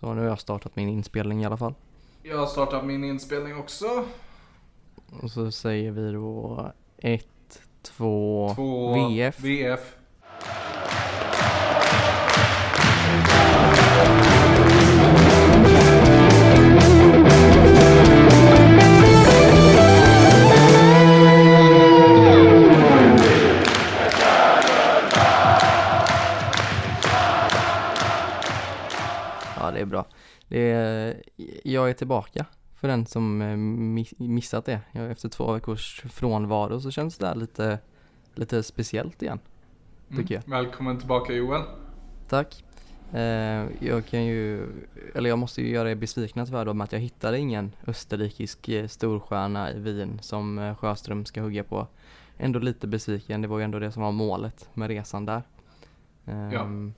Så nu har jag startat min inspelning i alla fall. Jag har startat min inspelning också. Och så säger vi då 1, 2, Två VF. VF. Det är bra. Det är, jag är tillbaka för den som eh, mi- missat det. Efter två veckors frånvaro så känns det här lite, lite speciellt igen. Tycker jag. Mm. Välkommen tillbaka Joel. Tack. Eh, jag kan ju, eller jag måste ju göra er besvikna tyvärr då med att jag hittade ingen österrikisk eh, storstjärna i Wien som Sjöström ska hugga på. Ändå lite besviken, det var ju ändå det som var målet med resan där. Ehm,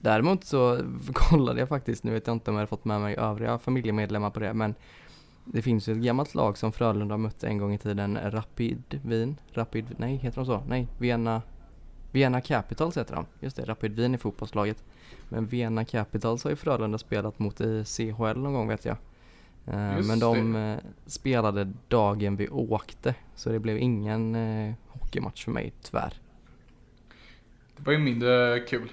Däremot så kollade jag faktiskt, nu vet jag inte om jag har fått med mig övriga familjemedlemmar på det, men det finns ju ett gammalt lag som Frölunda mötte en gång i tiden, Rapid Wien, Rapid, nej heter de så? Nej, Vienna, Vienna Capitals heter de, just det, Rapid Wien är fotbollslaget. Men Vienna Capitals har ju Frölunda spelat mot i CHL någon gång vet jag. Eh, Just men de eh, spelade dagen vi åkte, så det blev ingen eh, hockeymatch för mig tyvärr. Det var ju mindre kul.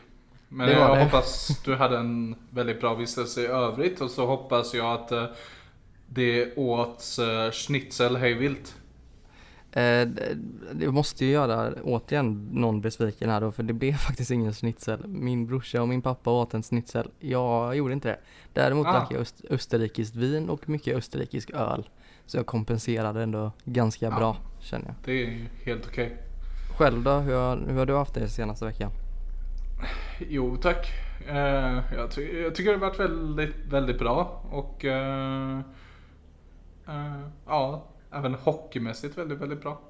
Men jag det. hoppas du hade en väldigt bra vistelse i övrigt och så hoppas jag att eh, det åts uh, schnitzel hejvilt. Eh, det måste ju göra återigen någon besviken här då, för det blev faktiskt ingen schnitzel. Min brorsa och min pappa åt en schnitzel. Jag gjorde inte det. Däremot Ah. drack jag öst- österrikiskt vin och mycket österrikisk öl. Så jag kompenserade ändå ganska Ja. bra, känner jag. Det är helt okej. Själv då? Hur har, hur har du haft det senaste veckan? Jo tack. Eh, jag, ty- jag tycker det har varit väldigt, väldigt bra och eh, eh, ja, även hockeymässigt väldigt, väldigt bra.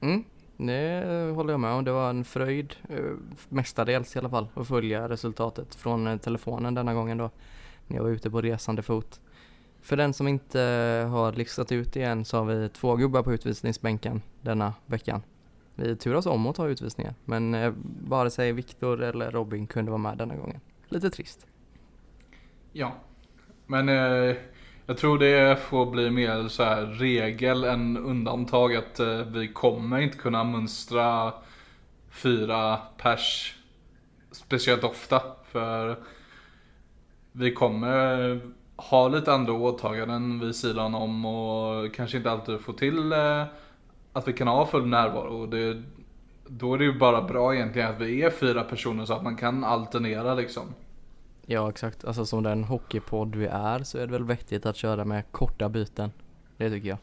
Mm, det håller jag med om. Det var en fröjd, eh, mestadels i alla fall, att följa resultatet från eh, telefonen denna gången då, när jag var ute på resande fot. För den som inte har listat ut det än så har vi två gubbar på utvisningsbänken denna veckan. Vi turas om att ta utvisningar, men eh, vare sig Viktor eller Robin kunde vara med denna gången. Lite trist. Ja, men eh, jag tror det får bli mer så här regel än undantag att eh, vi kommer inte kunna mönstra fyra pers speciellt ofta. För vi kommer ha lite andra åtaganden vid sidan om och kanske inte alltid få till eh, att vi kan ha full närvaro. Och det, då är det ju bara bra egentligen att vi är fyra personer så att man kan alternera liksom. Ja exakt, alltså som den hockeypodd vi är så är det väl vettigt att köra med korta byten. Det tycker jag.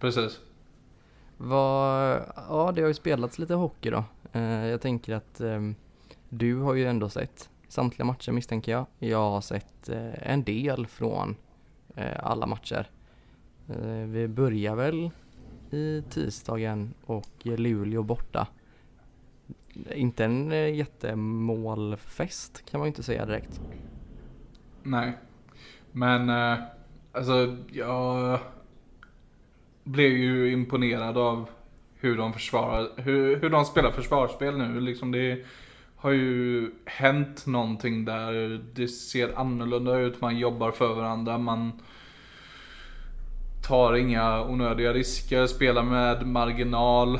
Precis. Vad, ja det har ju spelats lite hockey då. Eh, jag tänker att ehm, du har ju ändå sett samtliga matcher misstänker jag. Jag har sett eh, en del från eh, alla matcher. Eh, vi börjar väl i tisdagen och Luleå borta. Inte en eh, jättemålfest kan man ju inte säga direkt. Nej. Men eh, alltså jag blev ju imponerad av hur de försvarar, hur, hur de spelar försvarsspel nu. Liksom det har ju hänt någonting där. Det ser annorlunda ut, man jobbar för varandra, man tar inga onödiga risker, spelar med marginal.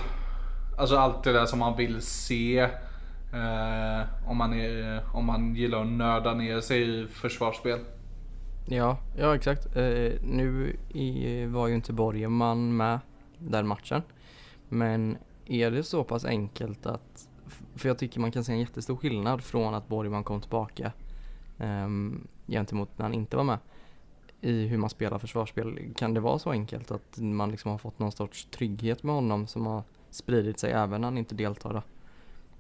Alltså allt det där som man vill se. Eh, om, man är, om man gillar att nörda ner sig i försvarsspel. Ja, ja exakt. Eh, nu i, var ju inte Borgman med den matchen. Men är det så pass enkelt att, för jag tycker man kan se en jättestor skillnad från att Borgman kom tillbaka um, gentemot när han inte var med i hur man spelar försvarsspel. Kan det vara så enkelt att man liksom har fått någon sorts trygghet med honom som har spridit sig även när han inte deltar då?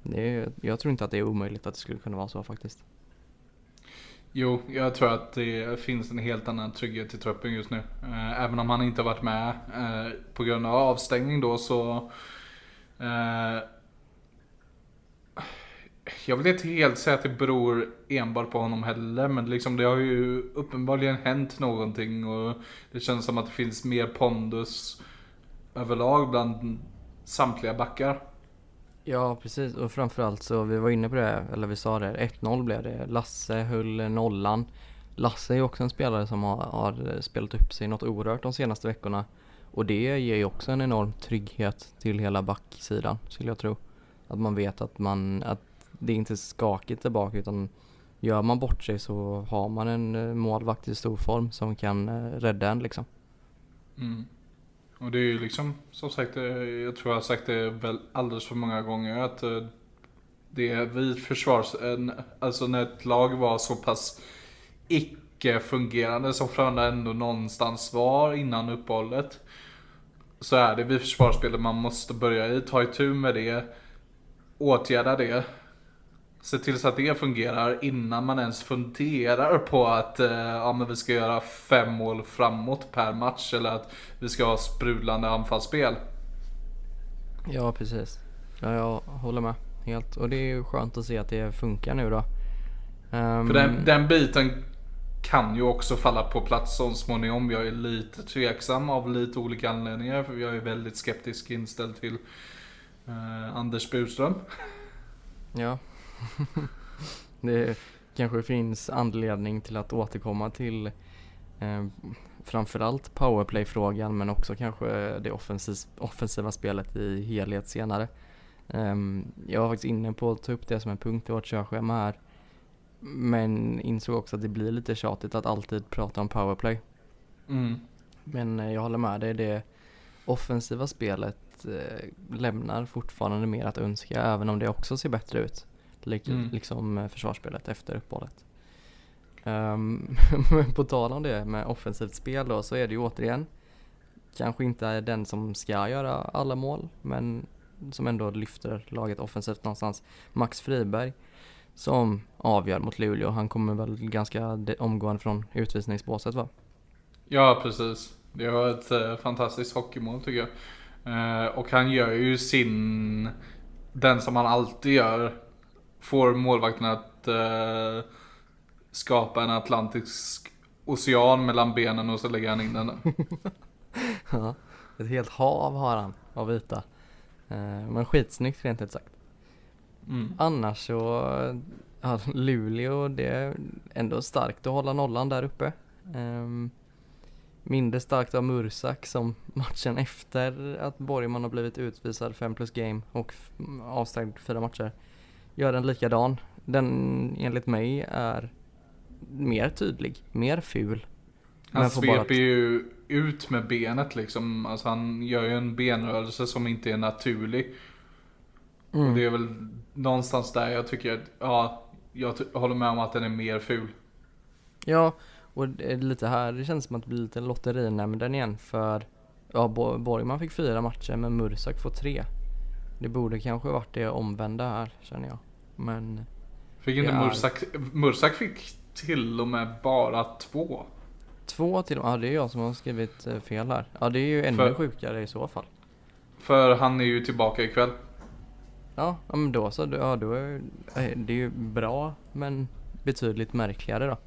Det är, jag tror inte att det är omöjligt att det skulle kunna vara så faktiskt. Jo, jag tror att det finns en helt annan trygghet i truppen just nu. Eh, även om han inte har varit med eh, på grund av avstängning då så... Eh, jag vill inte helt säga att det beror enbart på honom heller, men liksom det har ju uppenbarligen hänt någonting och det känns som att det finns mer pondus överlag bland samtliga backar. Ja, precis. Och framförallt så, vi var inne på det, eller vi sa det, 1-0 blev det. Lasse höll nollan. Lasse är ju också en spelare som har, har spelat upp sig något oerhört de senaste veckorna. Och det ger ju också en enorm trygghet till hela backsidan skulle jag tro. Att man vet att, man, att det är inte skakigt skakigt tillbaka utan gör man bort sig så har man en eh, målvakt i stor form som kan eh, rädda en liksom. Mm. Och det är ju liksom, som sagt, eh, jag tror jag har sagt det väl alldeles för många gånger att det är vid försvars, alltså när ett lag var så pass icke-fungerande som Frölunda ändå någonstans var innan uppehållet. Så är det vid försvarsspelet man måste börja i, ta itu med det, åtgärda det. Se till så att det fungerar innan man ens funderar på att eh, ja, men vi ska göra fem mål framåt per match eller att vi ska ha sprudlande anfallsspel. Ja, precis. Ja, jag håller med helt. Och det är ju skönt att se att det funkar nu då. Um... För den, den biten kan ju också falla på plats så småningom. Jag är lite tveksam av lite olika anledningar. För jag är väldigt skeptisk inställd till eh, Anders Burström. Ja. det kanske finns anledning till att återkomma till eh, framförallt powerplay-frågan men också kanske det offensiv, offensiva spelet i helhet senare. Um, jag var faktiskt inne på att ta upp det som en punkt i vårt körschema här. Men insåg också att det blir lite tjatigt att alltid prata om powerplay. Mm. Men eh, jag håller med dig, det offensiva spelet eh, lämnar fortfarande mer att önska även om det också ser bättre ut. Mm. Liksom eh, försvarsspelet efter uppehållet. Um, på tal om det med offensivt spel då så är det ju återigen kanske inte den som ska göra alla mål men som ändå lyfter laget offensivt någonstans. Max Friberg som avgör mot Luleå. Han kommer väl ganska omgående från utvisningsbåset va? Ja precis. Det var ett eh, fantastiskt hockeymål tycker jag. Eh, och han gör ju sin, den som han alltid gör. Får målvakten att eh, skapa en atlantisk ocean mellan benen och så lägger han in den. ja, ett helt hav har han av yta. Eh, men skitsnyggt rent ut sagt. Mm. Annars så, ja, Luleå, det är ändå starkt att hålla nollan där uppe. Um, mindre starkt av Mursak som matchen efter att Borgman har blivit utvisad 5 plus game och avstängd fyra matcher gör den likadan. Den enligt mig är mer tydlig, mer ful. Han sveper ju ut med benet liksom. Alltså han gör ju en benrörelse som inte är naturlig. Mm. Och det är väl någonstans där jag tycker att, ja, jag håller med om att den är mer ful. Ja, och det är lite här, det känns som att det blir lite lotterinämnden igen för Ja, Borgman fick fyra matcher men Mursak får tre. Det borde kanske varit det omvända här känner jag. Men... Fick inte är... Mursak, Mursak fick till och med bara två. Två till och med? Ja det är jag som har skrivit eh, fel här. Ja det är ju ännu för, sjukare i så fall. För han är ju tillbaka ikväll. Ja, men då så. Ja, då är eh, det är ju bra men betydligt märkligare då.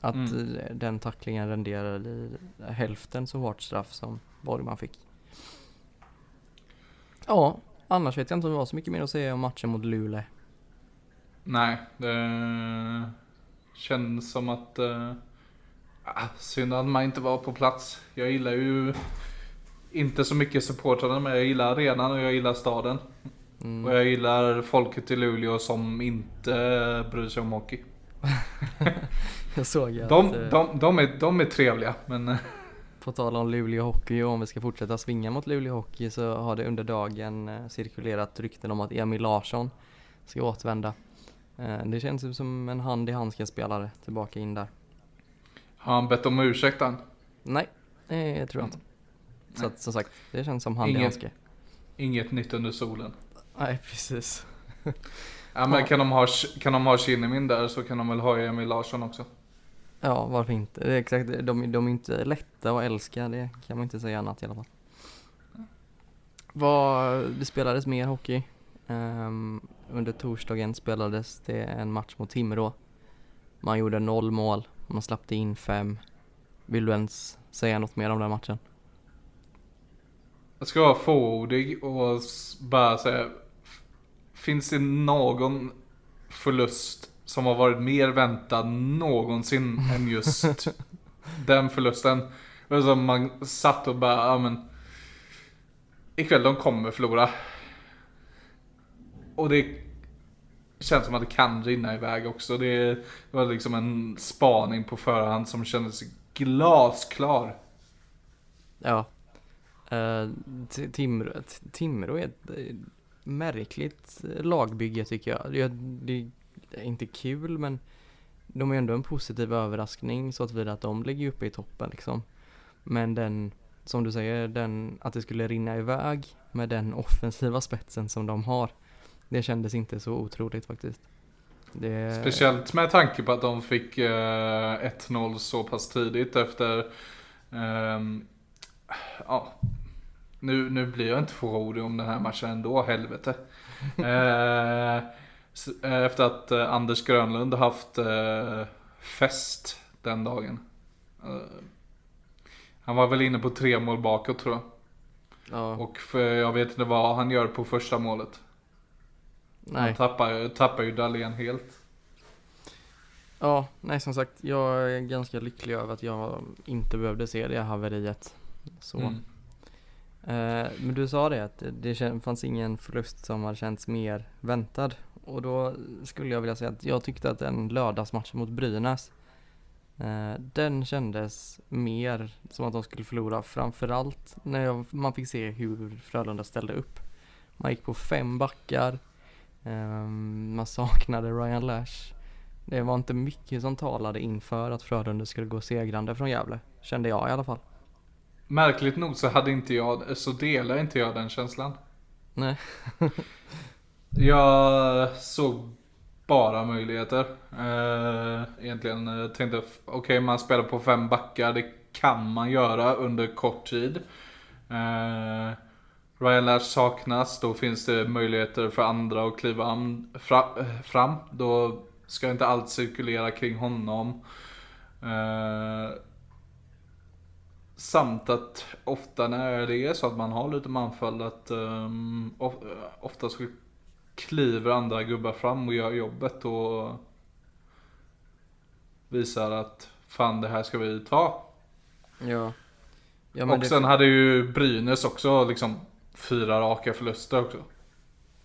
Att mm. Eh, den tacklingen renderar i hälften så hårt straff som Borgman fick. Ja, annars vet jag inte om det var så mycket mer att säga om matchen mot Luleå. Nej, det känns som att uh, synd att man inte var på plats. Jag gillar ju inte så mycket supportrarna men jag gillar arenan och jag gillar staden. Mm. Och jag gillar folket i Luleå som inte bryr sig om hockey. jag såg att... De, eh, de, de, är, de är trevliga men... Eh, på tal om Luleå Hockey och om vi ska fortsätta svinga mot Luleå Hockey så har det under dagen eh, cirkulerat rykten om att Emil Larsson ska återvända. Det känns som en hand i handsken spelare tillbaka in där. Har han bett om ursäkt än? Nej, det tror jag inte. Så att, som sagt, det känns som hand inget, i handske. Inget nytt under solen. Nej, precis. ja, men kan de ha, kan de ha Kinnimin där så kan de väl ha Emil Larsson också. Ja, varför inte? Det är exakt, de, de är inte lätta att älska, det kan man inte säga annat i alla fall. Vad, det spelades mer hockey. Um, under torsdagen spelades det en match mot Timrå. Man gjorde noll mål, man släppte in fem. Vill du ens säga något mer om den matchen? Jag ska vara fåordig och bara säga Finns det någon förlust som har varit mer väntad någonsin än just den förlusten. Och som man satt och bara, ja men ikväll de kommer förlora. Och det känns som att det kan rinna iväg också. Det var liksom en spaning på förhand som kändes glasklar. Ja. Uh, Timrå, är ett märkligt lagbygge tycker jag. Det, är inte kul men de är ändå en positiv överraskning så att vidare att de ligger uppe i toppen liksom. Men den, som du säger, den, att det skulle rinna iväg med den offensiva spetsen som de har. Det kändes inte så otroligt faktiskt. Det... Speciellt med tanke på att de fick uh, eh, 1-0 så pass tidigt efter um, ja, nu, nu blir jag inte fåordig om den här matchen ändå, helvete. uh, efter att uh, Anders Grönlund haft uh, fest den dagen. han var väl inne på tre mål bakåt tror jag. Ja. Och för, jag vet inte vad han gör på första målet. Nej. Han tappar, tappar ju Dahlén helt. Ja, nej som sagt, jag är ganska lycklig över att jag inte behövde se det haveriet. Så. Mm. Eh, men du sa det att det fanns ingen förlust som hade känts mer väntad. Och då skulle jag vilja säga att jag tyckte att den lördagsmatchen mot Brynäs eh, den kändes mer som att de skulle förlora framförallt när jag, man fick se hur Frölunda ställde upp. Man gick på fem backar, Um, man saknade Ryan Lash. Det var inte mycket som talade inför att Frölunda skulle gå segrande från Gävle. Kände jag i alla fall. Märkligt nog så hade inte jag, så delar inte jag den känslan. Nej. jag såg bara möjligheter. Eh, egentligen eh, tänkte, okej okay, man spelar på fem backar, det kan man göra under kort tid. Eh, Ryan Lash saknas, då finns det möjligheter för andra att kliva fram. Då ska inte allt cirkulera kring honom. Eh, samt att ofta när det är så att man har lite manfall att um, of, eh, ofta så kliver andra gubbar fram och gör jobbet och visar att fan det här ska vi ta. Ja. ja och sen hade ju Brynäs också liksom fyra raka förluster också.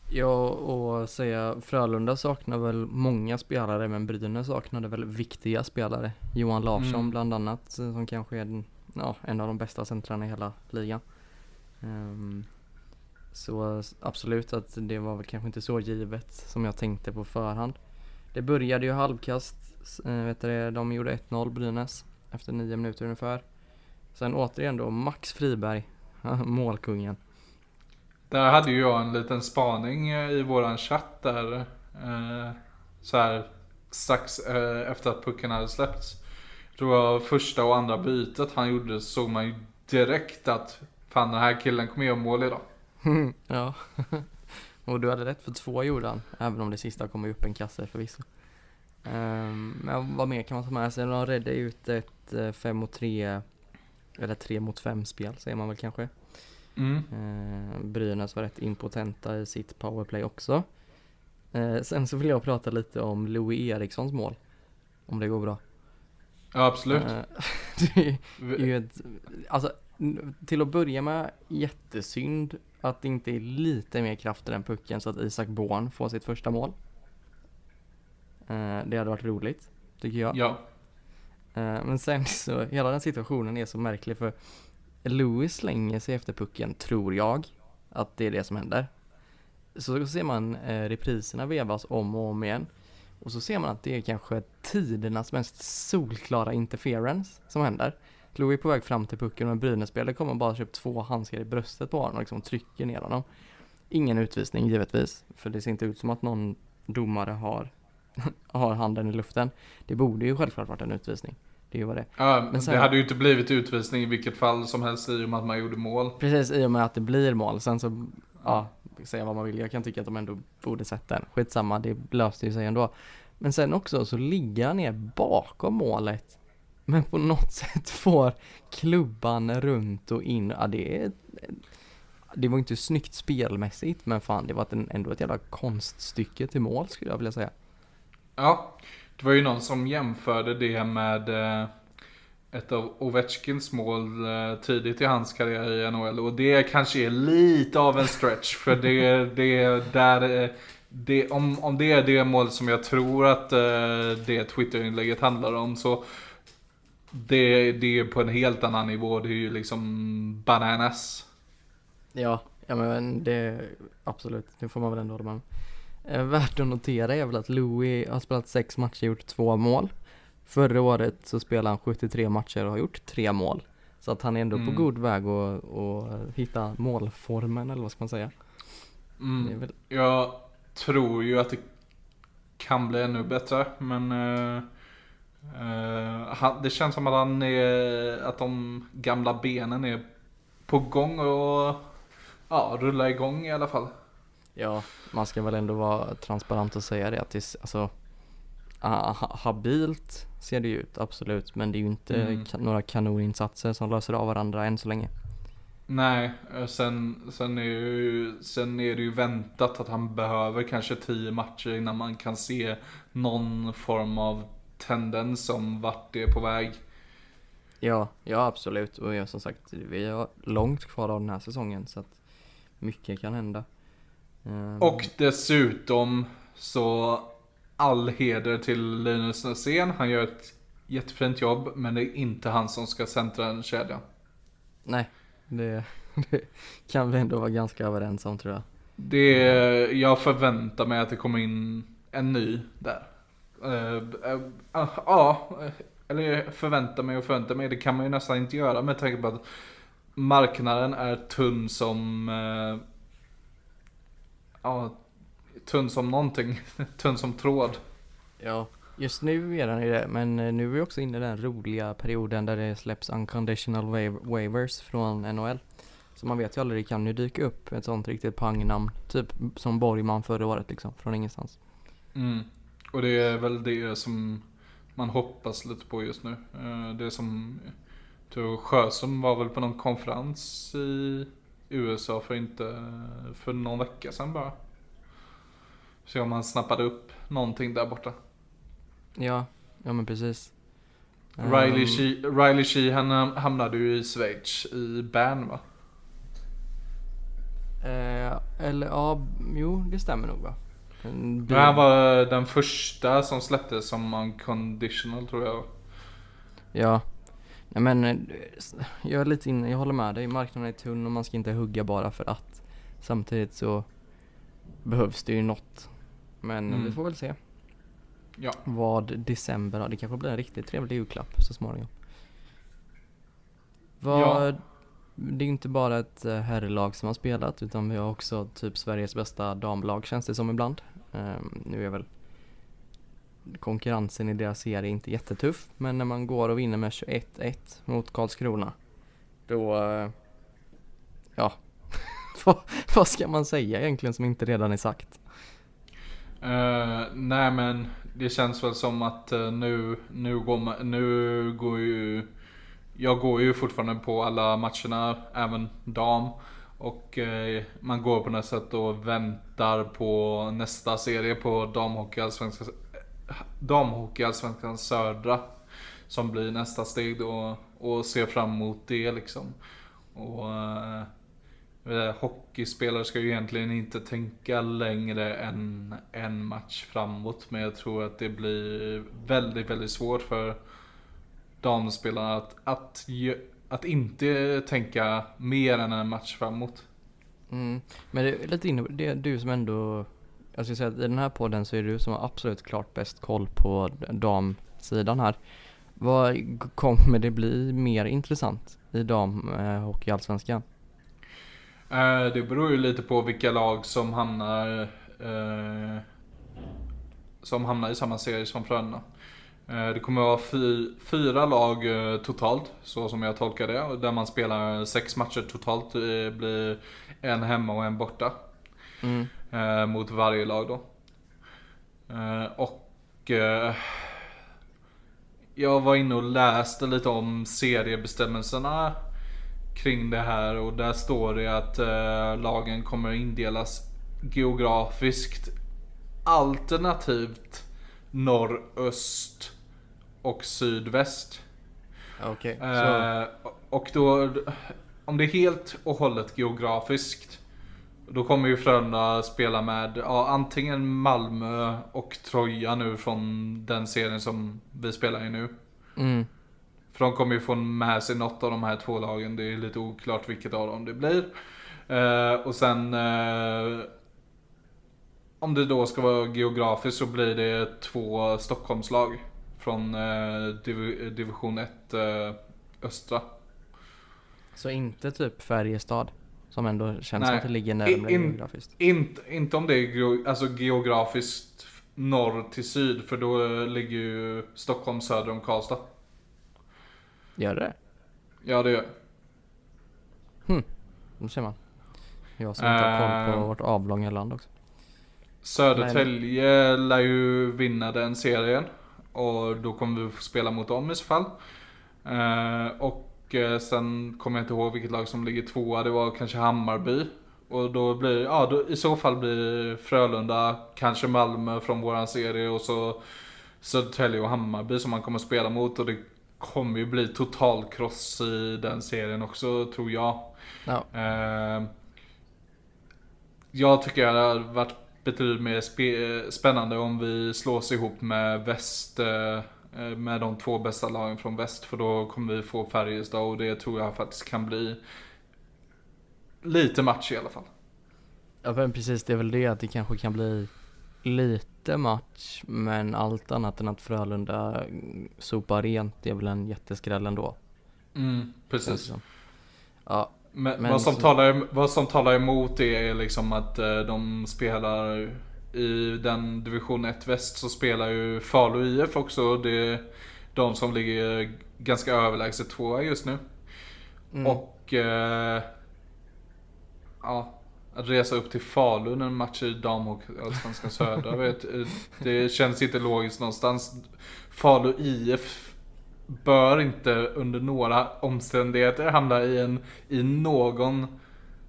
Ja, och säga Frölunda saknar väl många spelare, men Brynäs saknade väl viktiga spelare. Johan Larsson mm. bland annat, som kanske är ja, en av de bästa centrarna i hela ligan. Um, så absolut att det var väl kanske inte så givet som jag tänkte på förhand. Det började ju halvkast, äh, vet du, de gjorde 1-0 Brynäs efter nio minuter ungefär. Sen återigen då Max Friberg, målkungen. Där hade ju jag en liten spaning eh, i våran chatt där. Eh, så här strax eh, efter att pucken hade släppts. Jag tror det var första och andra bytet han gjorde så såg man ju direkt att fan den här killen kommer göra mål idag. ja. och du hade rätt för två gjorde han. Även om det sista kom upp en kasse förvisso. Um, men vad mer kan man ta med sig? De räddade ut ett 5 mot 3 eller 3 mot 5 spel säger man väl kanske. Mm. Eh, Brynäs var rätt impotenta i sitt powerplay också. Eh, sen så vill jag prata lite om Louis Erikssons mål. Om det går bra. Ja, absolut. Eh, det är ju ett, alltså, till att börja med jättesynd att det inte är lite mer kraft i den pucken så att Isak Born får sitt första mål. Eh, det hade varit roligt, tycker jag. Ja. Eh, men sen så, hela den situationen är så märklig för Lewis slänger sig efter pucken, tror jag, att det är det som händer. Så ser man eh, repriserna vevas om och om igen. Och så ser man att det är kanske tidernas mest solklara interference som händer. Louis är på väg fram till pucken och en Brynäs-spelare kommer bara köpt två handskar i bröstet på honom och liksom trycker ner honom. Ingen utvisning givetvis, för det ser inte ut som att någon domare har, har handen i luften. Det borde ju självklart varit en utvisning. Det vad det Ja, men sen, det hade ju inte blivit utvisning i vilket fall som helst i och med att man gjorde mål. Precis, i och med att det blir mål. Sen så, ja, säga vad man vill. Jag kan tycka att de ändå borde sett den. Skitsamma, det löste ju sig ändå. Men sen också så ligger han ner bakom målet. Men på något sätt får klubban runt och in. Ja, det är det var inte snyggt spelmässigt, men fan det var ändå ett jävla konststycke till mål skulle jag vilja säga. Ja, det var ju någon som jämförde det med eh, ett av Ovechkins mål eh, tidigt i hans karriär i NHL. Och det kanske är lite av en stretch. För det, det där, eh, det, om, om det är det mål som jag tror att det Twitterinlägget handlar om så det, det är på en helt annan nivå. Det är ju liksom bananas. Ja, ja men det, absolut, det får man väl ändå hålla med om. Eh, värt att notera är väl att Louis har spelat sex matcher och gjort två mål. Förra året så spelade han 73 matcher och har gjort tre mål. Så att han är ändå Mm. på god väg att, att hitta målformen eller vad ska man säga. Mm. väl, Jag tror ju att det kan bli ännu bättre. Men han, det känns som att han är, att de gamla benen är på gång och ja, rulla igång i alla fall. ja, man ska väl ändå vara transparent och säga det att det, alltså ha- ha- habilt ser det ju ut, absolut. Men det är ju inte Mm. ka- några kanoninsatser som löser av varandra än så länge. Nej, eh, sen, sen, är ju, sen är det ju väntat att han behöver kanske 10 matcher innan man kan se någon form av tendens om vart det är på väg. Ja, ja absolut. Och ja, som sagt, vi har långt kvar av den här säsongen så att mycket kan hända. Ehm, Och dessutom så all heder till Linus Näsén. Han gör ett jättefint jobb, men det är inte han som ska centra en kedja. Nej, det, det kan vi ändå vara ganska överens om tror jag. Det, jag förväntar mig att det kommer in en ny där. Eh, eh, ah, Ja, eller förväntar mig och förväntar mig. Det kan man ju nästan inte göra med tanke på att marknaden är tunn som... eh, Ja, tunn som någonting. tunn som tråd. Ja, just nu är den ju det, men nu är vi också inne i den roliga perioden där det släpps unconditional wa- waivers från NHL. Så man vet ju aldrig, det kan ju dyka upp ett sånt riktigt pangnamn, typ som Borgman förra året liksom, från ingenstans. Mm. Och det är väl det som man hoppas lite på just nu. Eh, Det som, tror var väl på någon konferens i USA för inte, för någon vecka sedan bara. Se om han snappade upp någonting där borta. Ja, ja men precis. Riley, Ehm, Shee, Riley ham- hamnade ju i Schweiz, i Bern va? Eh, eller ja, jo det stämmer nog va? Men bil- han var den första som släpptes som unconditional tror jag. Ja. Nej men, eh, jag är lite inne, jag håller med dig. Marknaden är tunn och man ska inte hugga bara för att. Samtidigt så behövs det ju något. Men Mm. vi får väl se Ja. vad december har. Det kanske blir en riktigt trevlig julklapp så småningom. Vad, Det är inte bara ett eh, herrlag som har spelat utan vi har också typ Sveriges bästa damlag känns det som ibland. Ehm, nu är väl konkurrensen i deras serie inte jättetuff men när man går och vinner med 21-1 mot Karlskrona då, eh, ja, vad, ska man säga egentligen som inte redan är sagt? Uh, nej men det känns väl som att uh, nu, nu, går man, nu går ju Jag går ju fortfarande på alla matcherna, även dam. Och eh, man går på något sätt och väntar på nästa serie på damhockeyallsvenskan Damhockeyallsvenskan södra. Som blir nästa steg då och ser fram emot det liksom. Och eh, eh, Hockeyspelare ska ju egentligen inte tänka längre än en match framåt. Men jag tror att det blir väldigt, väldigt svårt för damspelarna att, att, att inte tänka mer än en match framåt. Mm. Men det är lite inne det är du som ändå, jag skulle säga att i den här podden så är det du som har absolut klart bäst koll på damsidan här. Vad kommer det bli mer intressant i damhockeyallsvenskan? Eh, Det beror ju lite på vilka lag som hamnar eh, Som hamnar i samma serie som Frölunda. Eh, Det kommer att vara fy, fyra lag eh, totalt, så som jag tolkar det. Där man spelar sex matcher totalt. Det blir en hemma och en borta. Mm. eh, Mot varje lag då. Eh, Och eh, jag var inne och läste lite om seriebestämmelserna kring det här och där står det att eh, lagen kommer indelas geografiskt alternativt norröst och sydväst. Okej, så Eh, och då, om det är helt och hållet geografiskt. Då kommer ju Frölunda spela med ja, antingen Malmö och Troja nu från den serien som vi spelar i nu. mm, För de kommer ju få med sig något av de här två lagen. Det är lite oklart vilket av dem det blir. Eh, och sen eh, om det då ska vara geografiskt så blir det två Stockholmslag. Från eh, div division 1 eh, östra. så inte typ Färjestad som ändå känns som Nej. att det ligger närmare In- geografiskt. Inte, inte om det är alltså geografiskt norr till syd. För då eh, ligger ju Stockholm söder om Karlstad. Gör det? Ja det gör Då ser man. Jag som inte har koll på vårt avlånga land också. Södertälje lär ju vinna den serien. Och då kommer vi få spela mot dem i så fall. Eh, och eh, sen kommer jag inte ihåg vilket lag som ligger tvåa. Det var kanske Hammarby. Och då blir, ja då, i så fall blir Frölunda, kanske Malmö från våran serie och så Södertälje och Hammarby som man kommer spela mot. Och det kommer ju bli totalkross i den serien också tror jag. Ja, Eh, jag tycker det hade varit betydligt mer spe- spännande om vi slås ihop med väst. eh, eh, Med de två bästa lagen från väst. För då kommer vi få Färjestad och det tror jag faktiskt kan bli lite match i alla fall. ja men precis det är väl det att det kanske kan bli lite match men allt annat än att Frölunda sopar rent det är väl en jätteskräll ändå. Mm, precis. Ja, Men, Men vad, som så- talar, vad som talar emot det är liksom att eh, de spelar i den division 1 väst så spelar ju Falu IF också. Det är de som ligger ganska överlägset tvåa just nu. mm. Och eh, ja, att resa upp till Falun en match i damhockey, Allsvenskan södra, vet, eh, det känns inte logiskt någonstans. Falu IF bör inte under några omständigheter hamna i, en, i någon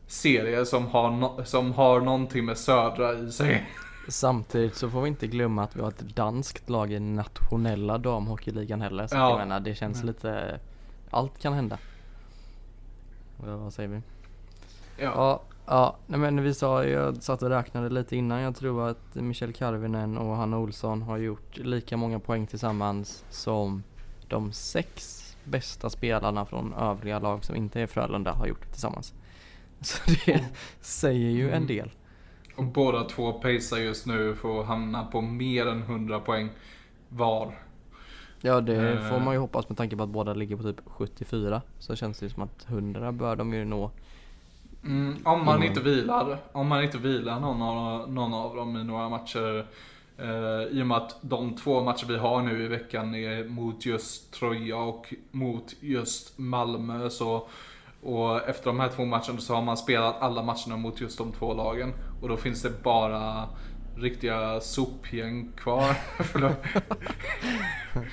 serie som har, no, som har någonting med södra i sig. Samtidigt så får vi inte glömma att vi har ett danskt lag i nationella damhockeyligan heller. Så Ja. jag menar det känns Mm. lite, allt kan hända. Vad säger vi? Ja. Ja, ja, nej men vi sa, jag satt och räknade lite innan. Jag tror att Michel Karvinen och Hanna Olsson har gjort lika många poäng tillsammans som de sex bästa spelarna från övriga lag som inte är Frölunda har gjort tillsammans. Så det säger ju en Mm. del. Och båda två pacear just nu för att hamna på mer än 100 poäng var. Ja det Eh. får man ju hoppas med tanke på att båda ligger på typ 74. Så känns det ju som att 100 bör de ju nå. Mm, om man Mm. inte vilar, om man inte vilar någon av, någon av dem i några matcher. Eh, I och med att de två matcher vi har nu i veckan är mot just Troja och mot just Malmö. Så, och efter de här två matcherna så har man spelat alla matcherna mot just de två lagen. Och då finns det bara riktiga sopgäng kvar.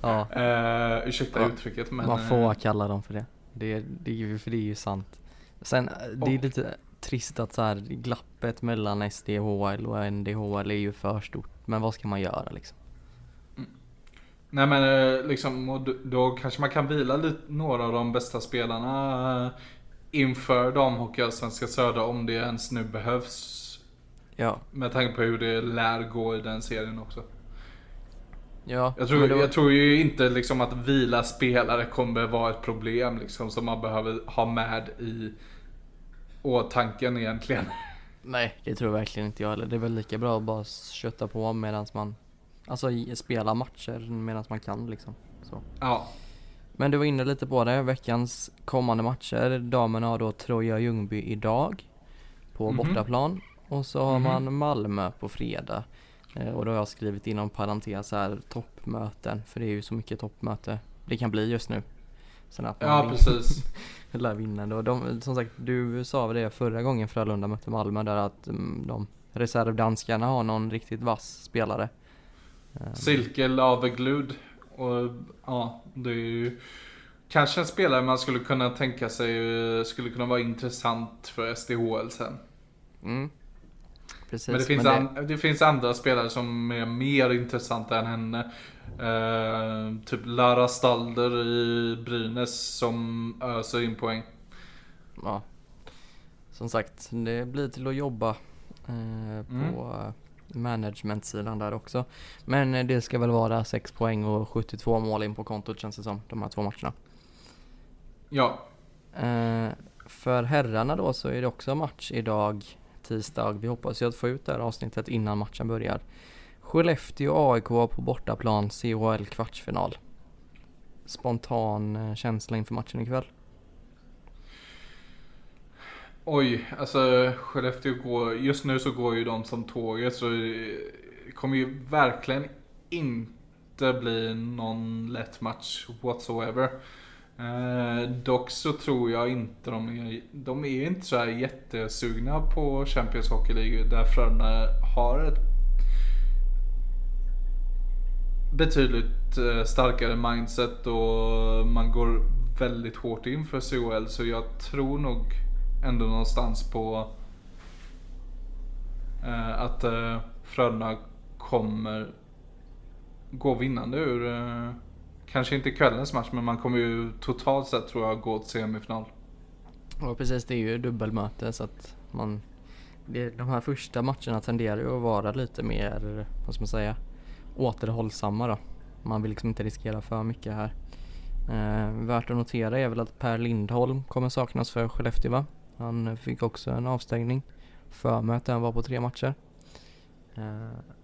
Ja, Eh, ursäkta Ja, uttrycket men... man eh, får kalla dem för det. Det, det, för det är ju sant. Sen, eh, det är lite trist att så här, glappet mellan SDHL och NDHL är ju för stort. Men vad ska man göra liksom? Nej men eh, liksom, då, då kanske man kan vila lite, några av de bästa spelarna eh, inför damhockeyallsvenska södra om det ens nu behövs. Ja, Med tanke på hur det lär gå i den serien också. ja. Jag tror, var- jag tror ju inte liksom att vila spelare kommer vara ett problem liksom som man behöver ha med i åtanken egentligen. Nej, det tror jag verkligen inte jag heller. Det är väl lika bra att bara kötta på medan man, alltså spela matcher medan man kan liksom. Så. Ja. Men du var inne lite på det, veckans kommande matcher. Damerna har då Troja Ljungby idag på Mhm. bortaplan. Och så har Mhm. man Malmö på fredag. Eh, och då har jag skrivit inom parentes här toppmöten, för det är ju så mycket toppmöte det kan bli just nu. Sen att man Ja precis. lär vinna då. De, som sagt, du sa det förra gången Frölunda mötte Malmö där att mm, de reservdanskarna har någon riktigt vass spelare. Eh, Silke Laveglud. Och ja, det är ju kanske en spelare man skulle kunna tänka sig eh, skulle kunna vara intressant för SDHL sen. Mm. Precis, men det finns, men det- An, det finns andra spelare som är mer intressanta än henne. Eh, typ Lara Stalder i Brynäs som öser in poäng. ja. Som sagt, det blir till att jobba eh, på Mm. managementsidan där också. Men det ska väl vara 6 poäng och 72 mål in på kontot känns det som, de här två matcherna. Ja, Eh, för herrarna då så är det också match idag, tisdag. Vi hoppas ju att få ut det här avsnittet innan matchen börjar. Skellefteå AIK på bortaplan CHL kvartsfinal. Spontan eh, känsla inför matchen ikväll. oj, alltså Skellefteå går, just nu så går ju de som tåget så det kommer ju verkligen inte bli någon lätt match whatsoever. Eh, dock så tror jag inte de är, de är inte så här jättesugna på Champions Hockey League där Frölunda har ett betydligt eh, starkare mindset och man går väldigt hårt in för CHL så jag tror nog ändå någonstans på eh, att eh, Frölunda kommer gå vinnande ur eh, Kanske inte kvällens match men man kommer ju totalt sett tror jag gå till semifinal. Ja precis, det är ju dubbelmöte så att man det, De här första matcherna tenderar ju att vara lite mer, vad ska man säga, återhållsamma då. Man vill liksom inte riskera för mycket här. Eh, värt att notera är väl att Per Lindholm kommer saknas för Skellefteå va? Han fick också en avstängning. För mig att han var på tre matcher. Eh,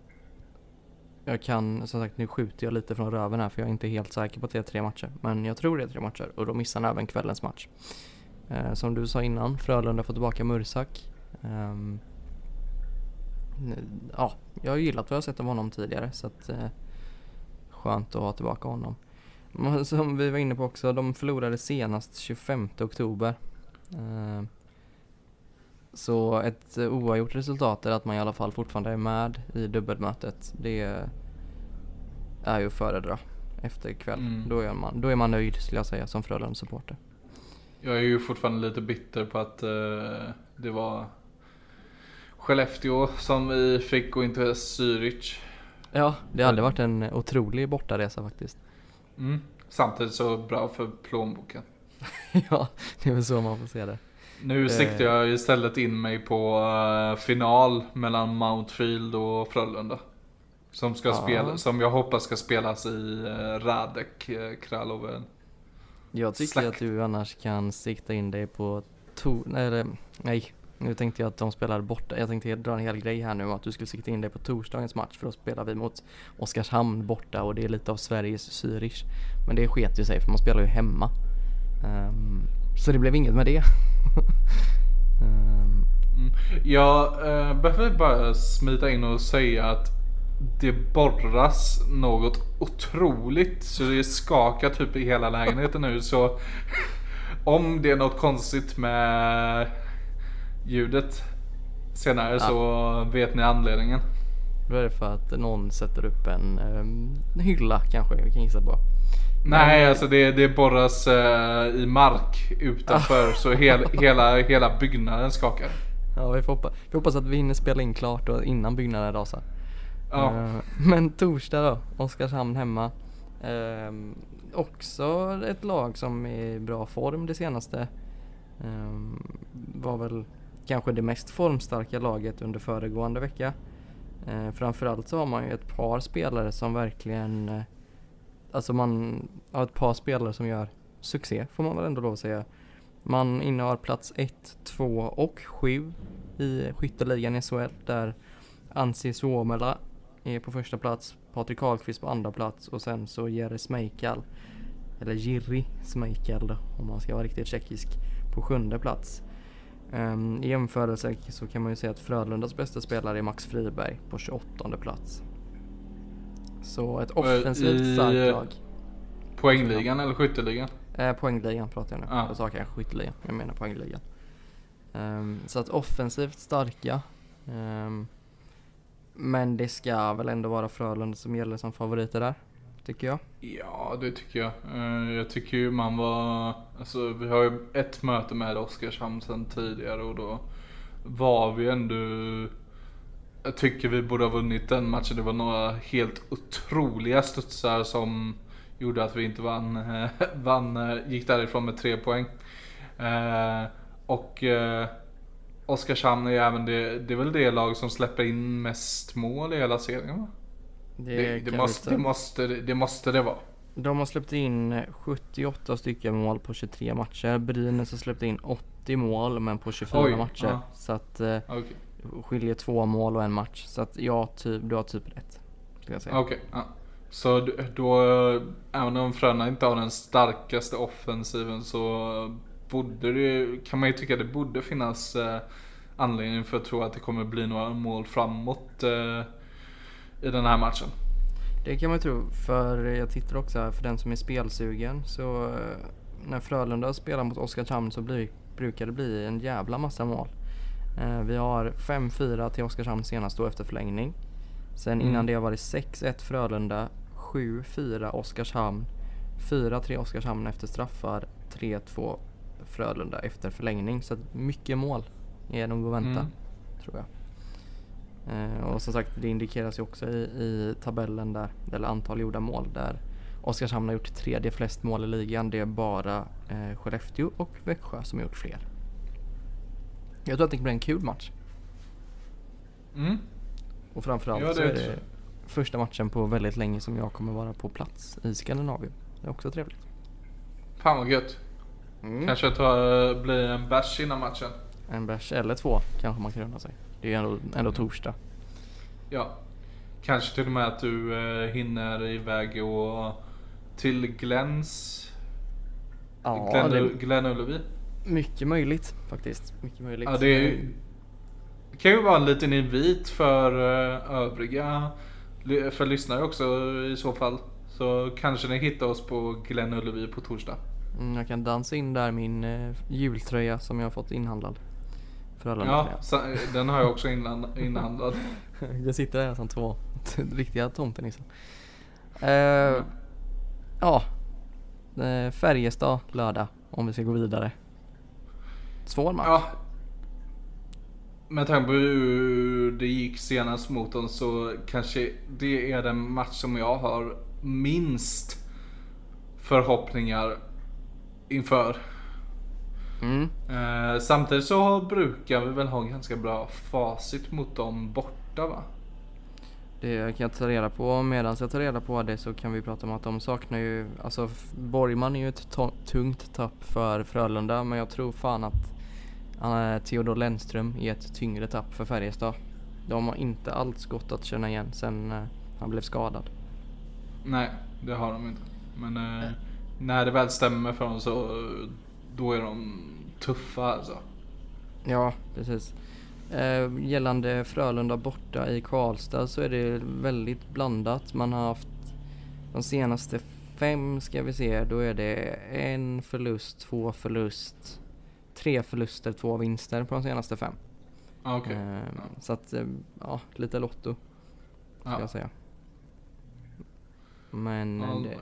jag kan, som sagt nu skjuter jag lite från röven här för jag är inte helt säker på att det är tre matcher. Men jag tror det är tre matcher och då missar han även kvällens match. Eh, som du sa innan, Frölunda får tillbaka Mursak. Eh, ja, jag har gillat vad jag sett av honom tidigare så att eh, skönt att ha tillbaka honom. Som vi var inne på också, de förlorade senast 25 oktober. Ehm, så ett oavgjort resultat är att man i alla fall fortfarande är med i dubbelmötet. Det är ju att föredra efter ikväll. Mm. Då, är man, då är man nöjd skulle jag säga som Frölunda-supporter. Jag är ju fortfarande lite bitter på att eh, det var Skellefteå som vi fick och inte Zürich. Ja, det hade varit en otrolig bortaresa faktiskt. Mm. Samtidigt så bra för plånboken. ja, det är väl så man får se det. Nu Eh. siktar jag istället in mig på eh, final mellan Mountfield och Frölunda. Som, ska Ja. spela, som jag hoppas ska spelas i uh, Radek uh, Kralove. Jag tycker Slakt. att du annars kan sikta in dig på to- nej, nej, nu tänkte jag att de spelar borta. Jag tänkte dra en hel grej här nu att du skulle sikta in dig på torsdagens match för då spelar vi mot Oskarshamn borta och det är lite av Sveriges Zürich. Men det sket ju sig för man spelar ju hemma. Ehm, så det blev inget med det. Mm. Jag uh, behöver bara smita in och säga att det borras något otroligt så det skakar typ i hela lägenheten nu så om det är något konstigt med ljudet senare Ja. så vet ni anledningen. då är det för att någon sätter upp en ehm, hylla kanske, vi kan gissa på. Nej, alltså det, det borras eh, i mark utanför så hel, hela, hela byggnaden skakar. Ja, vi får, hoppa, vi hoppas att vi hinner spela in klart då, innan byggnaden rasar. Ja. Eh, men torsdag då, Oskarshamn hemma. Ehm, också ett lag som är i bra form det senaste. Ehm, var väl kanske det mest formstarka laget under föregående vecka. Uh, framförallt så har man ju ett par spelare som verkligen, eh, alltså man har ett par spelare som gör succé får man väl ändå lov att säga. Man innehar plats 1, 2 och 7 i skytteligan i SHL där Ansi Suomela är på första plats, Patrik Karlqvist på andra plats och sen så Jere Smejkal, eller Jiri Smejkal då, om man ska vara riktigt tjeckisk, på sjunde plats. Um, I jämförelse så kan man ju säga att Frölundas bästa spelare är Max Friberg på 28 plats. Så ett offensivt starkt lag. Poängligan eller skytteligan? Eh, poängligan pratar jag nu. Ja. Jag sa kanske skytteligan, jag menar poängligan. Ehm, så att offensivt starka. Ehm, men det ska väl ändå vara Frölunda som gäller som favoriter där, tycker jag. Ja, det tycker jag. Eh, Jag tycker ju man var, alltså vi har ju ett möte med Oskarshamn sedan tidigare och då var vi ändå jag tycker vi borde ha vunnit den matchen. Det var några helt otroliga studsar som gjorde att vi inte vann, eh, vann eh, gick därifrån med tre poäng. Eh, och eh, Oskarshamn är även det, det är väl det lag som släpper in mest mål i hela serien va? Det, Det, det, måste, det, måste, det måste det vara. De har släppt in 78 stycken mål på 23 matcher. Brynäs har släppt in 80 mål men på 24 Oj, matcher. ja. Så att eh, Okej, skiljer två mål och en match. Så att ja, typ, du har typ rätt. Skulle jag säga. Okej, ja. Så då, även om Frölunda inte har den starkaste offensiven så borde det, kan man ju tycka det borde finnas eh, anledning för att tro att det kommer bli några mål framåt eh, i den här matchen. Det kan man ju tro, för jag tittar också här, för den som är spelsugen så eh, när Frölunda spelar mot Oskarshamn så blir, brukar det bli en jävla massa mål. Eh, vi har 5-4 till Oskarshamn senast då efter förlängning. Sen Mm. innan det var det 6-1 Frölunda, 7-4 Oskarshamn, 4-3 Oskarshamn efter straffar, 3-2 Frölunda efter förlängning. Så mycket mål är nog att vänta, Mm. tror jag. Eh, och som sagt, det indikeras ju också i, i tabellen där, eller antal gjorda mål, där Oskarshamn har gjort tredje flest mål i ligan. Det är bara eh, Skellefteå och Växjö som har gjort fler. Jag tror att det blir en kul match. Mm. Och framförallt Ja, så är det första matchen på väldigt länge som jag kommer vara på plats i Skandinavien. Det är också trevligt. Fan vad gött. Mm. Kanske tar, blir en bärs innan matchen. En bärs eller två kanske man kan unna sig. Det är ju ändå, ändå torsdag. Ja. Kanske till och med att du eh, hinner iväg och till Glens. Ja, Glenn, det Glenn Ullevi. Mycket möjligt faktiskt. Mycket möjligt. Ja, det, är, det kan ju vara en liten invit för eh, övriga, för lyssnare också i så fall. Så kanske ni hittar oss på Glenn Ullevi på torsdag. Mm, jag kan dansa in där min eh, jultröja som jag har fått inhandlad. Frölunda Ja, så, den har jag också inland, inhandlad. Jag sitter där som två riktiga tomtenissar. Uh, ja, uh, Färjestad lördag om vi ska gå vidare. Svår match. Ja. Med tanke på hur det gick senast mot dem så kanske det är den match som jag har minst förhoppningar inför. Mm. Eh, samtidigt så brukar vi väl ha ganska bra facit mot dem borta va? Det kan jag ta reda på. Medan jag tar reda på det så kan vi prata om att de saknar ju, alltså Borgman är ju ett tungt tapp för Frölunda men jag tror fan att Theodor Lennström är ett tyngre tapp för Färjestad. De har inte alls gått att känna igen sen eh, han blev skadad. Nej, det har de inte. Men eh, när det väl stämmer för dem så då är de tuffa alltså. Ja, precis. Eh, gällande Frölunda borta i Karlstad så är det väldigt blandat. Man har haft de senaste fem ska vi se, då är det en förlust, två förlust, tre förluster, två vinster på de senaste fem. Ah, Okej. Eh, Ja. Så att, eh, ja, lite lotto ska Ja. jag säga. Men eh, right.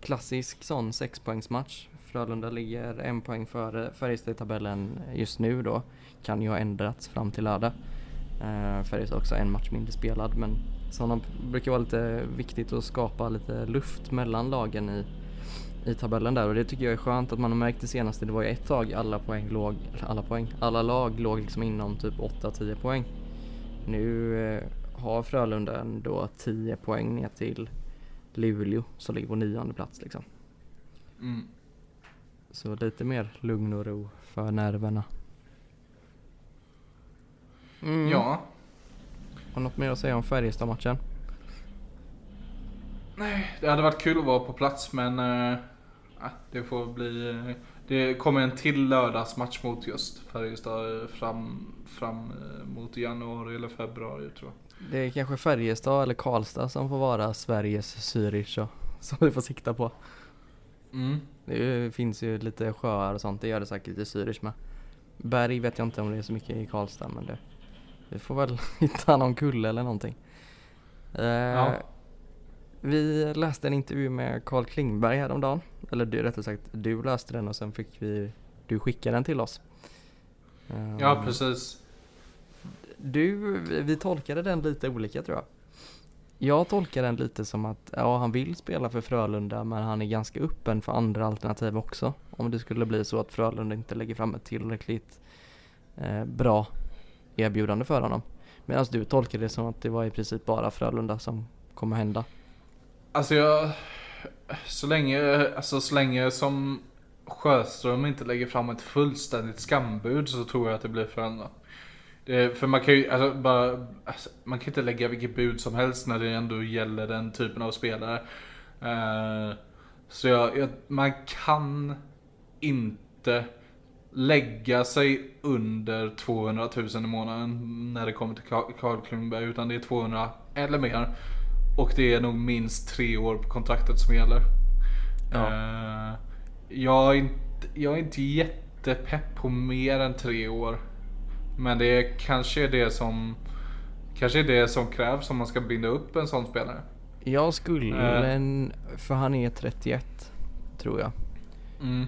klassisk sån sexpoängsmatch. Frölunda ligger en poäng före Färjestad i tabellen just nu då. Kan ju ha ändrats fram till lördag. Uh, Färjestad också en match mindre spelad men sådana brukar vara lite viktigt att skapa lite luft mellan lagen i, i tabellen där och det tycker jag är skönt att man har märkt det senaste. Det var ju ett tag alla poäng låg, alla poäng, alla lag låg liksom inom typ 8-10 poäng. Nu eh, har Frölunda ändå 10 poäng ner till Luleå som ligger på nionde plats liksom. Mm. Så lite mer lugn och ro för nerverna. Mm. Ja. Har något mer att säga om Färjestad-matchen? Nej, det hade varit kul att vara på plats men eh, det får bli. det kommer en till lördagsmatch mot just Färjestad fram, fram eh, mot januari eller februari tror jag. Det är kanske Färjestad eller Karlstad som får vara Sveriges Zürich som vi får sikta på. Mm. Det finns ju lite sjöar och sånt, det gör det säkert i Zürich med. Berg vet jag inte om det är så mycket i Karlstad men det, vi får väl hitta någon kulle eller någonting. Eh, Ja. Vi läste en intervju med Carl Klingberg häromdagen. Eller du, rättare sagt, du läste den och sen fick vi, du skickade den till oss. Ja Eh, precis. Du, vi tolkade den lite olika tror jag. Jag tolkar den lite som att, ja han vill spela för Frölunda men han är ganska öppen för andra alternativ också. Om det skulle bli så att Frölunda inte lägger fram ett tillräckligt eh, bra erbjudande för honom. Medan du tolkar det som att det var i princip bara Frölunda som kommer hända. Alltså jag, så länge, alltså så länge som Sjöström inte lägger fram ett fullständigt skambud så tror jag att det blir förändrat. För man kan ju alltså, bara, alltså, man kan inte lägga vilket bud som helst när det ändå gäller den typen av spelare. Uh, så jag, jag, man kan inte lägga sig under 200 000 i månaden när det kommer till Carl Klingberg. Utan det är 200 eller mer. Och det är nog minst tre år på kontraktet som gäller. Ja. Uh, jag, är inte, jag är inte jättepepp på mer än tre år. Men det är kanske är det som Kanske är det som krävs om man ska binda upp en sån spelare. Jag skulle, uh. för han är 31 tror jag. Mm.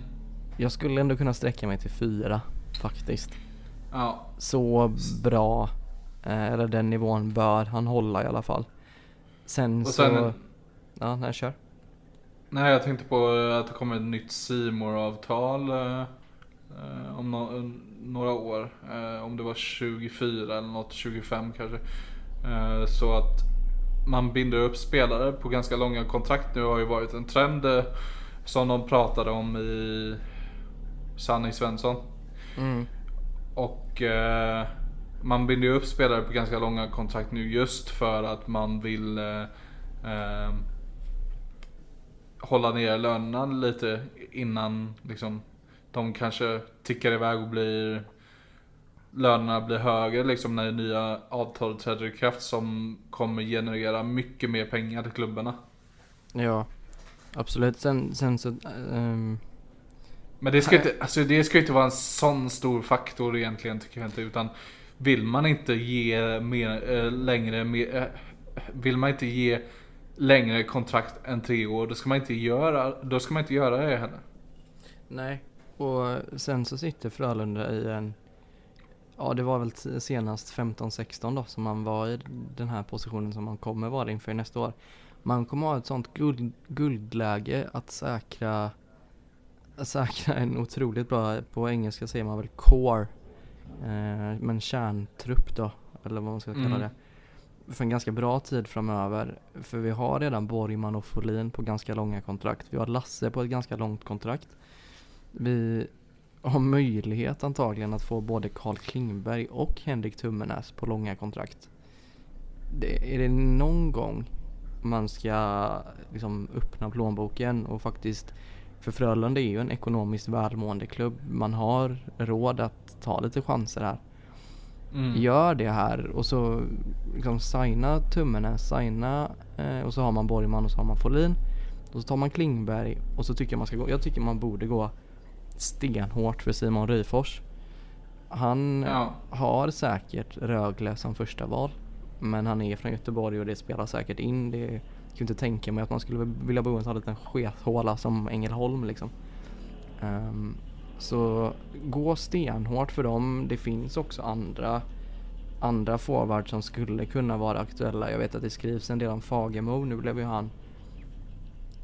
Jag skulle ändå kunna sträcka mig till fyra faktiskt. Ja. Så bra, eh, eller den nivån bör han hålla i alla fall. Sen, Och sen så, ja, nej kör. Nej jag tänkte på att det kommer ett nytt simor avtal eh, eh, om no några år. Eh, om det var 24 eller något, 25 kanske. Eh, så att man binder upp spelare på ganska långa kontrakt nu har ju varit en trend eh, som de pratade om i Sanny Svensson. Mm. Och eh, man binder upp spelare på ganska långa kontrakt nu just för att man vill eh, eh, hålla ner lönerna lite innan liksom, de kanske tickar iväg och blir lönerna blir högre liksom när det nya avtalet träder i kraft som kommer generera mycket mer pengar till klubbarna. Ja, absolut. Sen, sen så um men det ska, inte, alltså det ska inte vara en sån stor faktor egentligen tycker jag inte. Utan vill man inte ge mer, eh, längre, mer, eh, vill man inte ge längre kontrakt än tre år, då ska man inte göra, då ska man inte göra det heller. Nej, och sen så sitter Frölunda i en, ja det var väl senast 15-16 då som man var i den här positionen som man kommer vara inför nästa år. Man kommer ha ett sånt guld, guldläge att säkra säkra en otroligt bra, på engelska säger man väl core, eh, men kärntrupp då, eller vad man ska kalla mm. det. För en ganska bra tid framöver. För vi har redan Borgman och Folin på ganska långa kontrakt. Vi har Lasse på ett ganska långt kontrakt. Vi har möjlighet antagligen att få både Karl Klingberg och Henrik Tummenäs på långa kontrakt. Det, är det någon gång man ska liksom öppna plånboken och faktiskt för Frölunda är ju en ekonomiskt välmående klubb. Man har råd att ta lite chanser här. Mm. Gör det här och så liksom signa Tummenäs, signa eh, och så har man Borgman och så har man Folin. Och så tar man Klingberg och så tycker jag man ska gå, jag tycker man borde gå stenhårt för Simon Ryfors. Han ja. har säkert Rögle som första val. Men han är från Göteborg och det spelar säkert in. Det kan inte tänka mig att man skulle vilja bo i en sån liten skethåla som Ängelholm liksom. Um, så gå stenhårt för dem. Det finns också andra andra forwards som skulle kunna vara aktuella. Jag vet att det skrivs en del om Fagemo. Nu blev ju han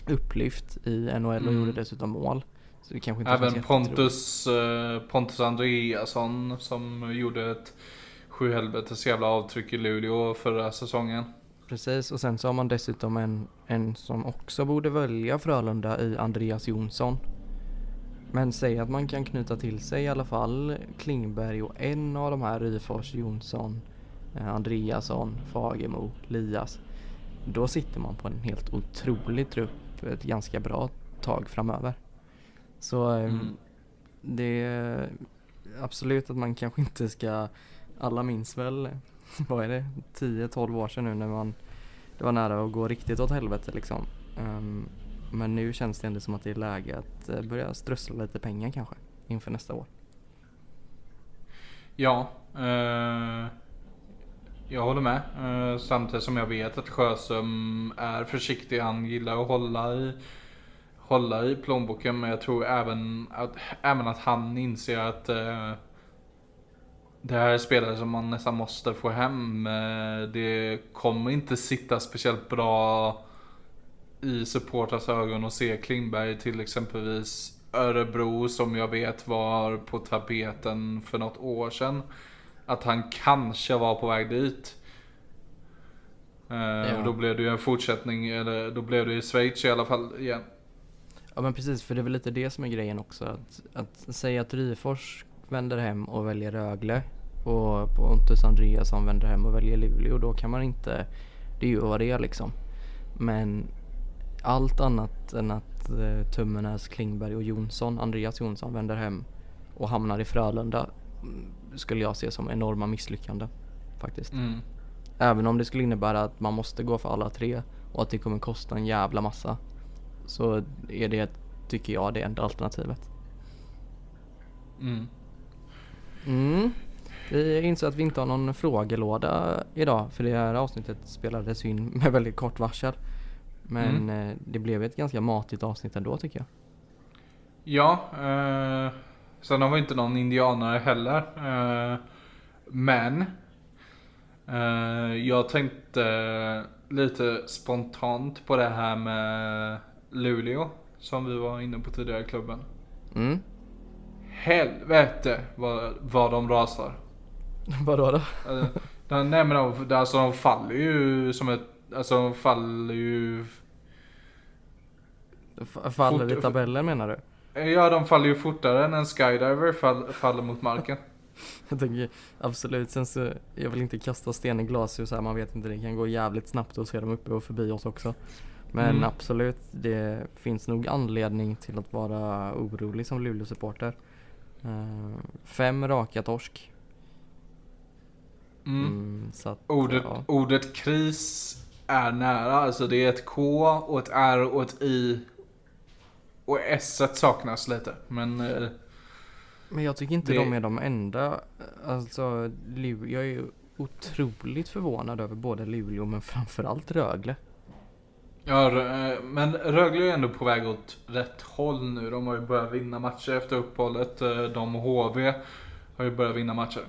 upplyft i NHL och mm. gjorde dessutom mål. Så det kanske inte Även Pontus, uh, Pontus Andreasson som gjorde ett sjuhelvetes jävla avtryck i Luleå förra säsongen. Precis, och sen så har man dessutom en, en som också borde välja Frölunda i Andreas Jonsson. Men säg att man kan knyta till sig i alla fall Klingberg och en av de här Ryfors, Jonsson, eh, Andreasson, Fagemo, Lias. Då sitter man på en helt otrolig trupp ett ganska bra tag framöver. Så eh, mm. det är absolut att man kanske inte ska, alla minns väl vad är det, 10-12 år sedan nu när man det var nära att gå riktigt åt helvete liksom. Um, men nu känns det ändå som att det är läge att eh, börja strössla lite pengar kanske inför nästa år. Ja, eh, jag håller med. Eh, samtidigt som jag vet att Sjöström är försiktig. Han gillar att hålla i, hålla i plånboken. Men jag tror även att, även att han inser att eh, det här är spelare som man nästan måste få hem. Eh, det kommer inte sitta speciellt bra i supportras ögon och se Klingberg till exempelvis Örebro som jag vet var på tapeten för något år sedan. Att han kanske var på väg dit. Eh, ja. Och då blev det ju en fortsättning, eller då blev det i Schweiz i alla fall igen. Ja men precis, för det är väl lite det som är grejen också. Att, att säga att Ryfors vänder hem och väljer Rögle och Pontus Andreasson vänder hem och väljer Luleå. Då kan man inte, det är ju vad det är liksom. Men allt annat än att eh, Tummenäs, Klingberg och Jonsson, Andreas Jonsson vänder hem och hamnar i Frölunda mm, skulle jag se som enorma misslyckanden faktiskt. Mm. Även om det skulle innebära att man måste gå för alla tre och att det kommer kosta en jävla massa så är det, tycker jag, det enda alternativet. Mm. Mm. Vi inser att vi inte har någon frågelåda idag för det här avsnittet spelades in med väldigt kort varsel. Men mm. Eh, det blev ett ganska matigt avsnitt ändå tycker jag. Ja, eh, sen har vi inte någon indianare heller. Eh, men eh, jag tänkte lite spontant på det här med Luleå som vi var inne på tidigare i klubben. Mm. Helvete vad, vad de rasar. Vadå då? Alltså, nej men de, alltså de faller ju som ett, alltså de faller ju Faller fort, i tabellen menar du? Ja, de faller ju fortare än en skydiver fall, faller mot marken. jag tänker absolut, sen så, jag vill inte kasta sten i glashus här, man vet inte, det kan gå jävligt snabbt att se dem uppe och förbi oss också. Men mm. absolut, det finns nog anledning till att vara orolig som Luleå-supporter. Uh, fem raka torsk. Mm. Mm, att, ordet, ja. ordet kris är nära, alltså det är ett K och ett R och ett I och S saknas lite, men... Eh, men jag tycker inte det... de är de enda. Alltså, jag är ju otroligt förvånad över både Luleå men framförallt Rögle. Ja, eh, men Rögle är ändå på väg åt rätt håll nu. De har ju börjat vinna matcher efter uppehållet. Eh, de och HV har ju börjat vinna matcher.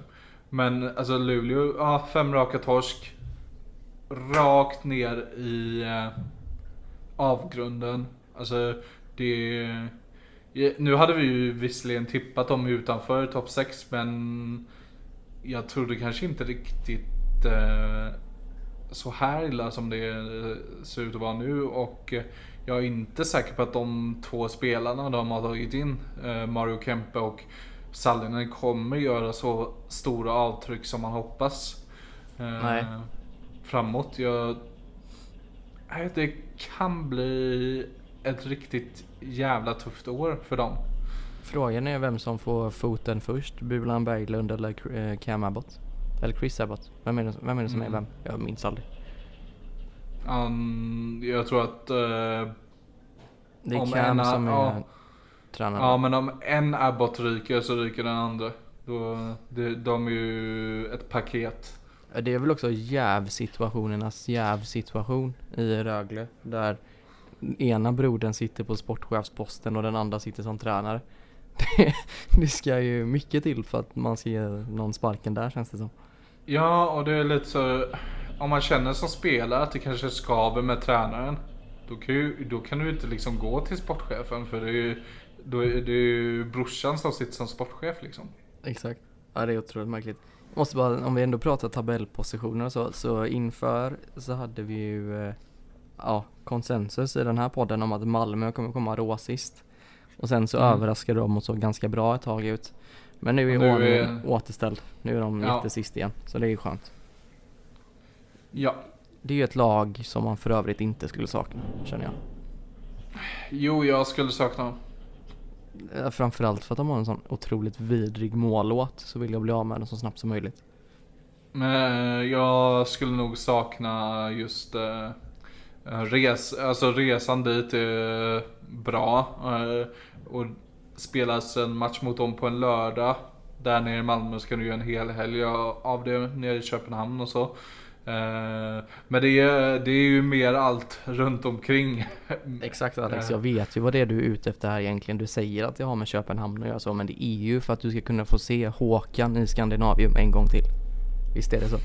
Men alltså Luleå, ja, fem raka torsk. Rakt ner i eh, avgrunden. Alltså det... Nu hade vi ju visserligen tippat dem utanför topp 6 men jag trodde kanske inte riktigt eh, så här illa som det ser ut att vara nu och jag är inte säker på att de två spelarna de har tagit in, eh, Mario Kempe och Sallinen kommer göra så stora avtryck som man hoppas. Eh, Nej. Framåt. Jag, det kan bli ett riktigt jävla tufft år för dem. Frågan är vem som får foten först, Bulan Berglund eller eh, Cam Abbott? Eller Chris Abbott? Vem är det, vem är det som mm. är vem? Jag minns aldrig. Um, jag tror att... Uh, det är Cam en, som är ja, tränare. Ja men om en Abbott ryker så ryker den andra. Då, det, de är ju ett paket. Det är väl också jävsituationernas jävsituation i Rögle. Där ena brodern sitter på sportchefsposten och den andra sitter som tränare. Det, det ska ju mycket till för att man ska ge någon sparken där känns det som. Ja, och det är lite så, om man känner som spelare att det kanske skaver med tränaren. Då kan, ju, då kan du inte liksom gå till sportchefen för det är ju, då är det ju brorsan som sitter som sportchef liksom. Exakt. Ja det är otroligt märkligt. Måste bara, om vi ändå pratar tabellpositioner och så, så inför så hade vi ju eh, ja, konsensus i den här podden om att Malmö kommer komma råsist. Och sen så mm. överraskade de och såg ganska bra ett tag ut. Men nu är nu ordningen är... återställd. Nu är de ja. lite sist igen. Så det är ju skönt. Ja. Det är ju ett lag som man för övrigt inte skulle sakna, känner jag. Jo, jag skulle sakna dem. Framförallt för att de har en sån otroligt vidrig mållåt så vill jag bli av med den så snabbt som möjligt. Men jag skulle nog sakna just eh, Eh, res, alltså resan dit är bra. Eh, och spelas en match mot dem på en lördag. Där nere i Malmö ska du göra en hel helg av det nere i Köpenhamn och så. Eh, men det är, det är ju mer allt runt omkring. Exakt Alex, Eh. jag vet ju vad det är du är ute efter här egentligen. Du säger att jag har med Köpenhamn att göra så, men det är ju för att du ska kunna få se Håkan i Skandinavium en gång till. Visst är det så?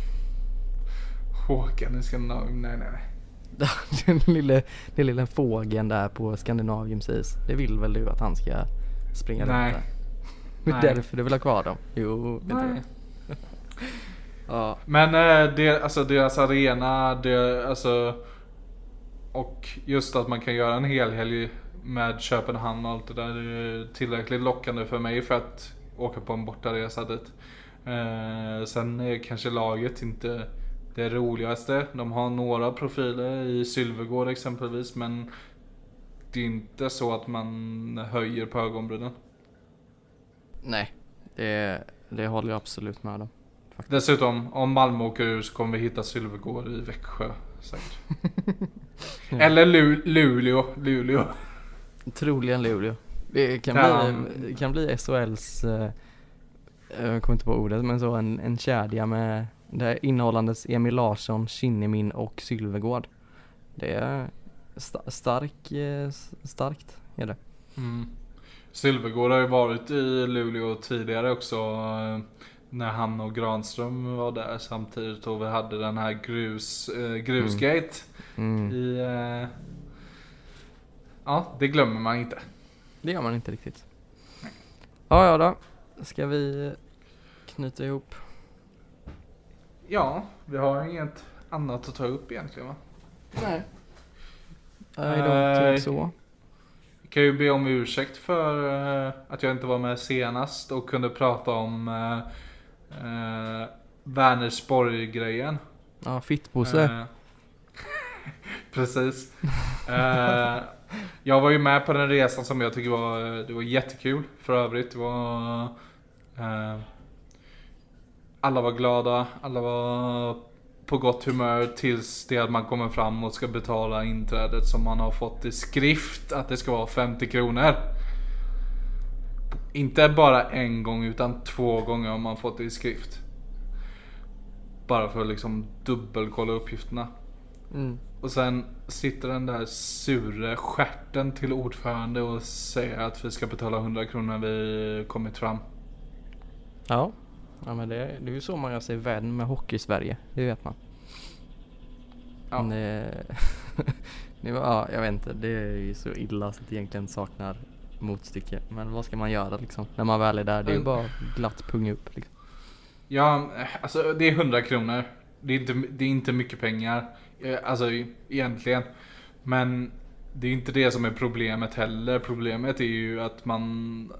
Håkan i Skandinavien, nej nej. den, lille, den lilla fågeln där på Skandinaviums is. Det vill väl du att han ska springa Nej. runt där? Det är därför du vill ha kvar dem? Jo, Nej. Ja, Men eh, det, alltså deras arena, det, alltså och just att man kan göra en hel helg med Köpenhamn och allt det där det är tillräckligt lockande för mig för att åka på en bortaresa dit. Eh, sen är kanske laget inte det roligaste. De har några profiler i Sylvegård exempelvis men det är inte så att man höjer på ögonbrynen. nej. Det, det håller jag absolut med om. Dessutom, om Malmö åker ur så kommer vi hitta Sylvegård i Växjö säkert. Eller Lu- Luleå, Luleå. Troligen Luleå. Det kan, Ja. bli, kan bli SHLs, eh, jag kommer inte på ordet, men så en, en kedja med där innehållandes Emil Larsson, Kinnemin och Sylvegård. Det sta- stark, eh, starkt är det. Mm. Sylvegård har ju varit i Luleå tidigare också. eh, När han och Granström var där samtidigt och vi hade den här grus, eh, grusgate Mm. i... Eh, ja, det glömmer man inte. Det gör man inte riktigt. Ja, ja då. Ska vi knyta ihop? Ja, vi har inget annat att ta upp egentligen va? Nej. I don't think so. Jag kan ju be om ursäkt för eh, att jag inte var med senast och kunde prata om uh, uh, Vänersborg-grejen. Ja, Fittbosse. Precis. Eh, jag var ju med på den resan som jag tycker var, det var jättekul för övrigt. Det var, eh, alla var glada, alla var på gott humör tills det att man kommer fram och ska betala inträdet som man har fått i skrift att det ska vara 50 kronor. Inte bara en gång utan två gånger har man fått det i skrift. Bara för att liksom dubbelkolla uppgifterna. Mm. Och sen sitter den där sure stjärten till ordförande och säger att vi ska betala 100 kronor när vi kommit fram. Ja. Ja men det, det är ju så man gör sig vän med Hockey-Sverige, det vet man. Ja. Det, det var, ja, jag vet inte, det är ju så illa så att det egentligen saknar motstycke. Men vad ska man göra liksom? När man väl är där, det är ju bara glatt punga upp liksom. Ja, alltså det är 100 kronor. Det är inte, det är inte mycket pengar. eh, Alltså egentligen. Men det är inte det som är problemet heller. Problemet är ju att man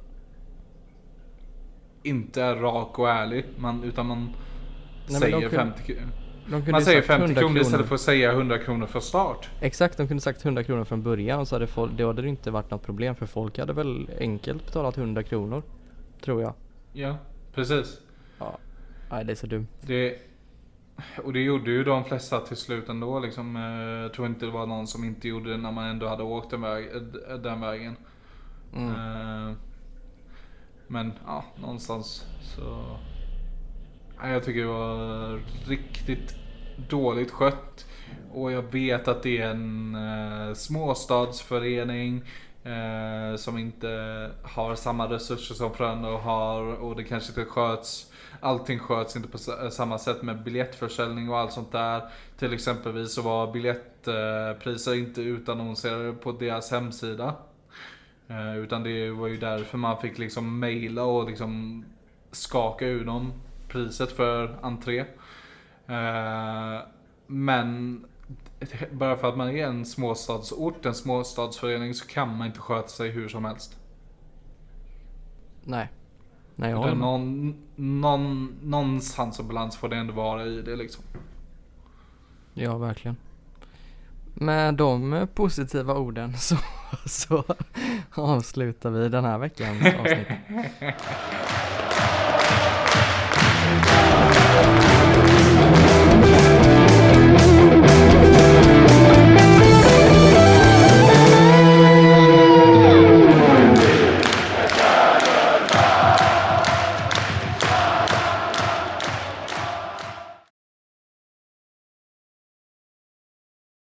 inte är rak och ärlig. Man, utan man de säger kunde- 50 kronor. Man säger sagt 50 100 kronor istället för att säga 100 kronor från start. Exakt, de kunde sagt 100 kronor från början och så hade folk, då hade det inte varit något problem för folk hade väl enkelt betalat 100 kronor. Tror jag. Ja, precis. Ja. Nej det är så dumt. Det, och det gjorde ju de flesta till slut ändå liksom. Eh, Jag tror inte det var någon som inte gjorde det när man ändå hade åkt den, väg, eh, den vägen. Mm. Men ja, någonstans så... Nej, jag tycker det var riktigt dåligt skött. Och jag vet att det är en eh, småstadsförening eh, som inte har samma resurser som Frölunda har och det kanske inte sköts Allting sköts inte på eh, samma sätt med biljettförsäljning och allt sånt där. Till exempelvis så var biljettpriser inte utannonserade på deras hemsida. Eh, utan det var ju därför man fick liksom mejla och liksom skaka ur dem priset för entré. Eh, men bara för att man är en småstadsort, en småstadsförening så kan man inte sköta sig hur som helst. Nej. Nej jag håller med. någon, någon, någonstans och balans får det ändå vara i det liksom. Ja, verkligen. Med de positiva orden så, så avslutar vi den här veckans avsnitt.